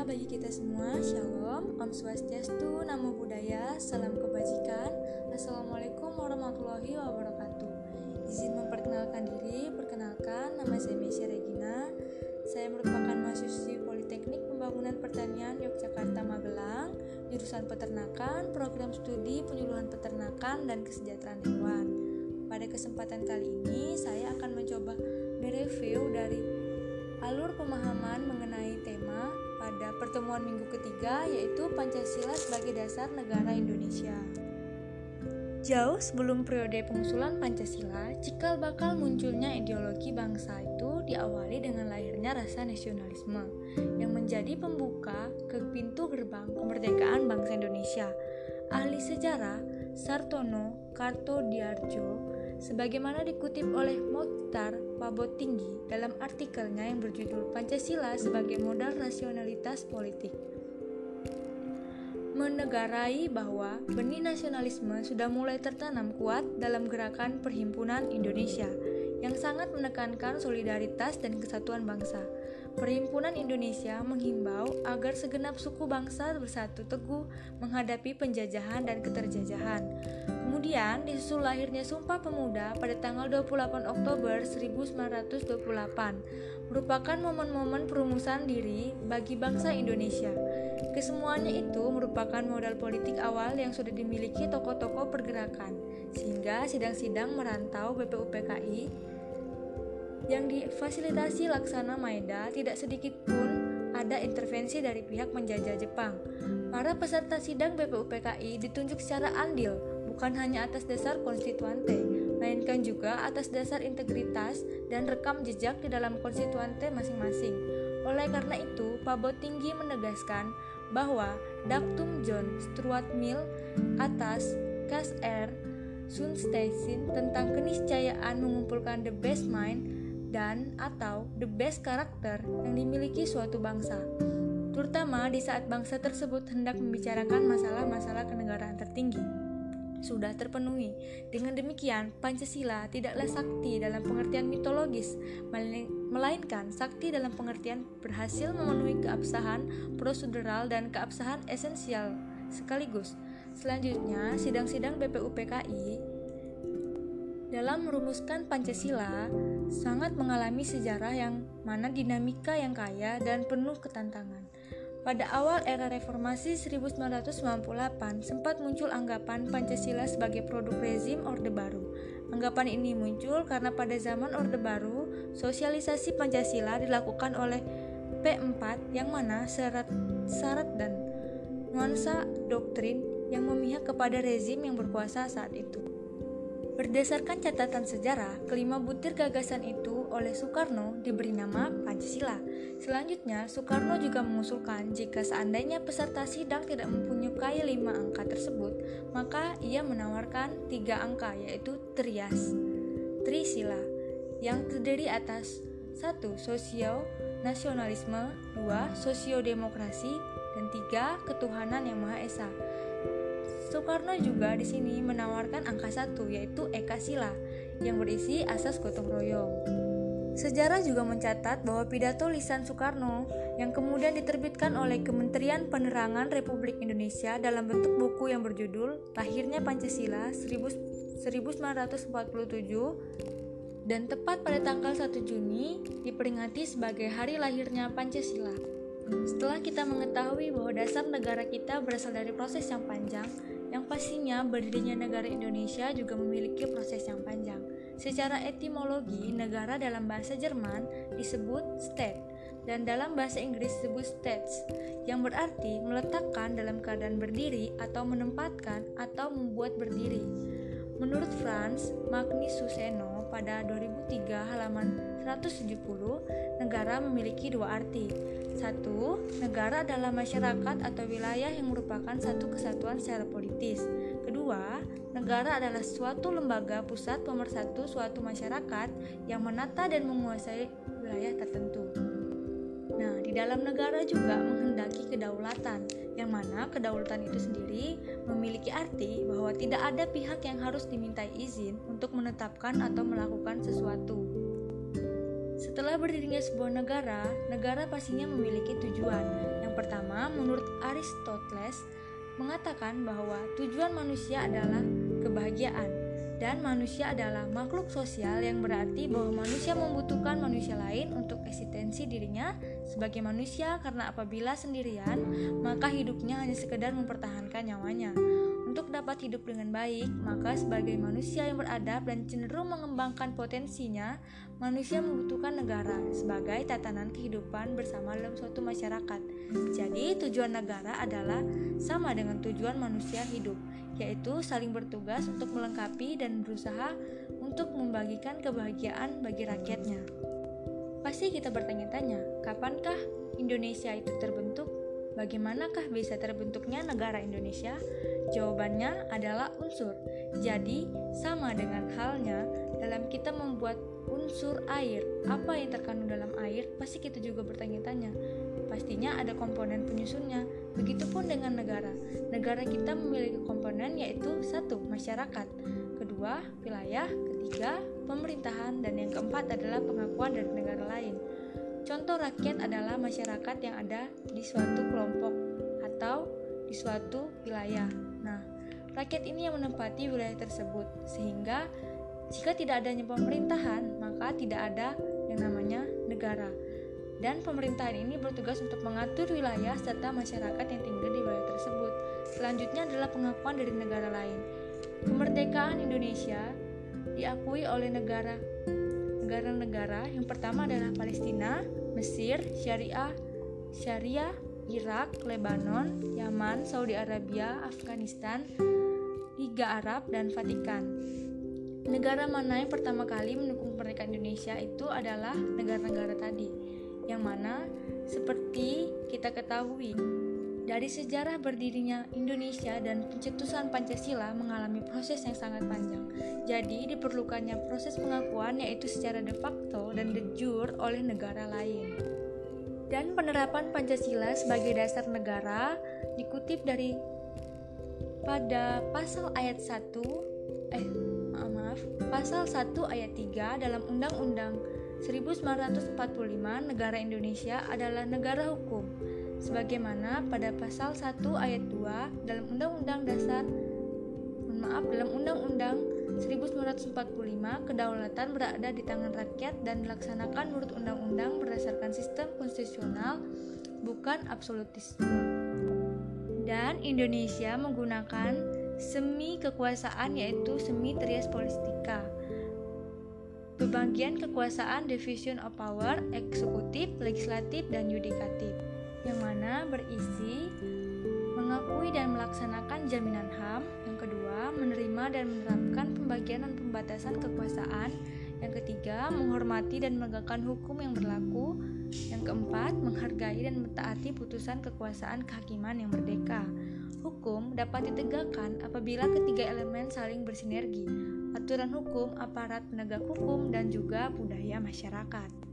Malapetaka bagi kita semua. Shalom, Om Swastiastu, Namo Buddhaya, Salam Kebajikan. Assalamualaikum warahmatullahi wabarakatuh. Izin memperkenalkan diri, perkenalkan nama saya Mesya Regina. Saya merupakan mahasiswi Politeknik Pembangunan Pertanian Yogyakarta Magelang, jurusan Peternakan, program studi Penyuluhan Peternakan dan Kesejahteraan Hewan. Pada kesempatan kali ini, saya akan mencoba mereview dari alur pemahaman mengenai pada pertemuan minggu ketiga yaitu Pancasila sebagai dasar negara Indonesia. Jauh sebelum periode pengusulan Pancasila, cikal bakal munculnya ideologi bangsa itu diawali dengan lahirnya rasa nasionalisme yang menjadi pembuka ke pintu gerbang kemerdekaan bangsa Indonesia. Ahli sejarah Sartono Kartodiarjo sebagaimana dikutip oleh Mokhtar Tinggi dalam artikelnya yang berjudul Pancasila sebagai modal rasionalitas politik. Menegarai bahwa benih nasionalisme sudah mulai tertanam kuat dalam gerakan Perhimpunan Indonesia yang sangat menekankan solidaritas dan kesatuan bangsa. Perhimpunan Indonesia menghimbau agar segenap suku bangsa bersatu teguh menghadapi penjajahan dan keterjajahan. Kemudian disusul lahirnya Sumpah Pemuda pada tanggal 28 Oktober 1928 merupakan momen-momen perumusan diri bagi bangsa Indonesia. Kesemuanya itu merupakan modal politik awal yang sudah dimiliki tokoh-tokoh pergerakan, sehingga sidang-sidang merantau BPUPKI yang difasilitasi Laksana Maeda tidak sedikit pun ada intervensi dari pihak penjajah Jepang. Para peserta sidang BPUPKI ditunjuk secara andil, bukan hanya atas dasar konstituante, melainkan juga atas dasar integritas dan rekam jejak di dalam konstituante masing-masing. Oleh karena itu, Pabo Tinggi menegaskan bahwa Daktum John Stuart Mill atas Kas R. Sunstein tentang keniscayaan mengumpulkan the best mind dan atau the best karakter yang dimiliki suatu bangsa, terutama di saat bangsa tersebut hendak membicarakan masalah-masalah kenegaraan tertinggi. Sudah terpenuhi. Dengan demikian, Pancasila tidaklah sakti dalam pengertian mitologis, melainkan sakti dalam pengertian berhasil memenuhi keabsahan prosedural dan keabsahan esensial sekaligus. Selanjutnya, sidang-sidang BPUPKI dalam merumuskan Pancasila sangat mengalami sejarah yang mana dinamika yang kaya dan penuh ketantangan. Pada awal era reformasi 1998 sempat muncul anggapan Pancasila sebagai produk rezim Orde Baru. Anggapan ini muncul karena pada zaman Orde Baru, sosialisasi Pancasila dilakukan oleh P4 yang mana syarat syarat dan nuansa doktrin yang memihak kepada rezim yang berkuasa saat itu. Berdasarkan catatan sejarah, kelima butir gagasan itu oleh Soekarno diberi nama Pancasila. Selanjutnya, Soekarno juga mengusulkan jika seandainya peserta sidang tidak mempunyai lima angka tersebut, maka ia menawarkan tiga angka yaitu Trias, Trisila, yang terdiri atas satu Sosio nasionalisme, dua sosiodemokrasi, dan tiga ketuhanan yang Maha Esa. Soekarno juga di sini menawarkan angka satu yaitu Eka Sila yang berisi asas gotong royong. Sejarah juga mencatat bahwa pidato lisan Soekarno yang kemudian diterbitkan oleh Kementerian Penerangan Republik Indonesia dalam bentuk buku yang berjudul Lahirnya Pancasila 1947 dan tepat pada tanggal 1 Juni diperingati sebagai hari lahirnya Pancasila. Setelah kita mengetahui bahwa dasar negara kita berasal dari proses yang panjang, yang pastinya berdirinya negara Indonesia juga memiliki proses yang panjang. Secara etimologi, negara dalam bahasa Jerman disebut state dan dalam bahasa Inggris disebut states, yang berarti meletakkan dalam keadaan berdiri atau menempatkan atau membuat berdiri. Menurut Franz Magnus Suseno pada 2003 halaman 170, negara memiliki dua arti, satu, negara adalah masyarakat atau wilayah yang merupakan satu kesatuan secara politis. Kedua, negara adalah suatu lembaga pusat pemersatu suatu masyarakat yang menata dan menguasai wilayah tertentu. Nah, di dalam negara juga menghendaki kedaulatan, yang mana kedaulatan itu sendiri memiliki arti bahwa tidak ada pihak yang harus dimintai izin untuk menetapkan atau melakukan sesuatu. Setelah berdirinya sebuah negara, negara pastinya memiliki tujuan, yang pertama, menurut Aristoteles mengatakan bahwa tujuan manusia adalah kebahagiaan dan manusia adalah makhluk sosial yang berarti bahwa manusia membutuhkan manusia lain untuk eksistensi dirinya sebagai manusia karena apabila sendirian maka hidupnya hanya sekedar mempertahankan nyawanya. Untuk dapat hidup dengan baik, maka sebagai manusia yang beradab dan cenderung mengembangkan potensinya, manusia membutuhkan negara sebagai tatanan kehidupan bersama dalam suatu masyarakat. Jadi, tujuan negara adalah sama dengan tujuan manusia hidup, yaitu saling bertugas untuk melengkapi dan berusaha untuk membagikan kebahagiaan bagi rakyatnya. Pasti kita bertanya-tanya, kapankah Indonesia itu terbentuk? Bagaimanakah bisa terbentuknya negara Indonesia? Jawabannya adalah unsur. Jadi, sama dengan halnya dalam kita membuat unsur air, apa yang terkandung dalam air, pasti kita juga bertanya-tanya. Pastinya ada komponen penyusunnya. Begitupun dengan negara. Negara kita memiliki komponen yaitu satu, masyarakat, kedua, wilayah, ketiga, pemerintahan, dan yang keempat adalah pengakuan dari negara lain. Contoh rakyat adalah masyarakat yang ada di suatu kelompok atau di suatu wilayah. Nah, rakyat ini yang menempati wilayah tersebut, sehingga jika tidak adanya pemerintahan, maka tidak ada yang namanya negara. Dan pemerintahan ini bertugas untuk mengatur wilayah serta masyarakat yang tinggal di wilayah tersebut. Selanjutnya adalah pengakuan dari negara lain. Kemerdekaan Indonesia diakui oleh negara negara-negara. Yang pertama adalah Palestina, Mesir, Syariah, Syariah, Irak, Lebanon, Yaman, Saudi Arabia, Afghanistan, Liga Arab, dan Vatikan. Negara mana yang pertama kali mendukung kemerdekaan Indonesia itu adalah negara-negara tadi, yang mana seperti kita ketahui dari sejarah berdirinya Indonesia dan pencetusan Pancasila mengalami proses yang sangat panjang. Jadi diperlukannya proses pengakuan yaitu secara de facto dan de jure oleh negara lain dan penerapan Pancasila sebagai dasar negara dikutip dari pada pasal ayat 1 eh maaf pasal 1 ayat 3 dalam Undang-Undang 1945 negara Indonesia adalah negara hukum sebagaimana pada pasal 1 ayat 2 dalam Undang-Undang Dasar maaf dalam Undang-Undang 1945 kedaulatan berada di tangan rakyat dan dilaksanakan menurut undang-undang berdasarkan sistem konstitusional bukan absolutisme. Dan Indonesia menggunakan semi kekuasaan yaitu semi trias politika. Pembagian kekuasaan division of power eksekutif, legislatif, dan yudikatif yang mana berisi mengakui dan melaksanakan jaminan HAM, yang kedua, menerima dan menerapkan pembagian dan pembatasan kekuasaan, yang ketiga, menghormati dan menegakkan hukum yang berlaku, yang keempat, menghargai dan mentaati putusan kekuasaan kehakiman yang merdeka. Hukum dapat ditegakkan apabila ketiga elemen saling bersinergi, aturan hukum, aparat penegak hukum, dan juga budaya masyarakat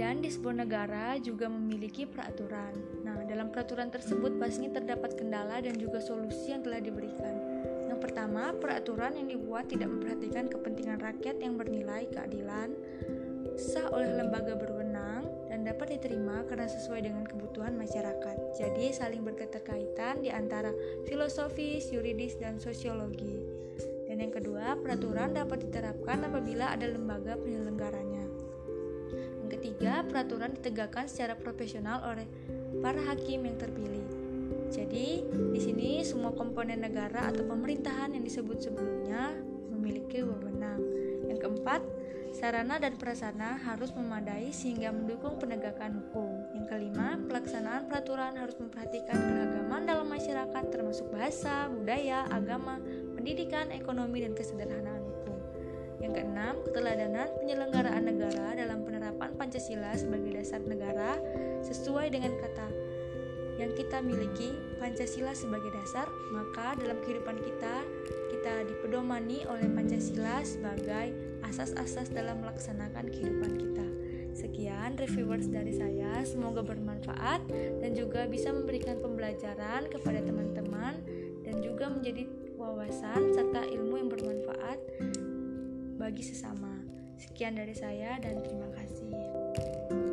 dan di sebuah negara juga memiliki peraturan. Nah, dalam peraturan tersebut pastinya terdapat kendala dan juga solusi yang telah diberikan. Yang pertama, peraturan yang dibuat tidak memperhatikan kepentingan rakyat yang bernilai keadilan, sah oleh lembaga berwenang, dan dapat diterima karena sesuai dengan kebutuhan masyarakat. Jadi, saling berketerkaitan di antara filosofis, yuridis, dan sosiologi. Dan yang kedua, peraturan dapat diterapkan apabila ada lembaga penyelenggaranya ketiga, peraturan ditegakkan secara profesional oleh para hakim yang terpilih. Jadi, di sini semua komponen negara atau pemerintahan yang disebut sebelumnya memiliki wewenang. Yang keempat, sarana dan prasarana harus memadai sehingga mendukung penegakan hukum. Yang kelima, pelaksanaan peraturan harus memperhatikan keragaman dalam masyarakat termasuk bahasa, budaya, agama, pendidikan, ekonomi, dan kesederhanaan. Yang keenam, keteladanan penyelenggaraan negara dalam penerapan Pancasila sebagai dasar negara sesuai dengan kata yang kita miliki Pancasila sebagai dasar, maka dalam kehidupan kita kita dipedomani oleh Pancasila sebagai asas-asas dalam melaksanakan kehidupan kita. Sekian reviewers dari saya, semoga bermanfaat dan juga bisa memberikan pembelajaran kepada teman-teman dan juga menjadi wawasan serta ilmu yang bermanfaat bagi sesama. Sekian dari saya dan terima kasih.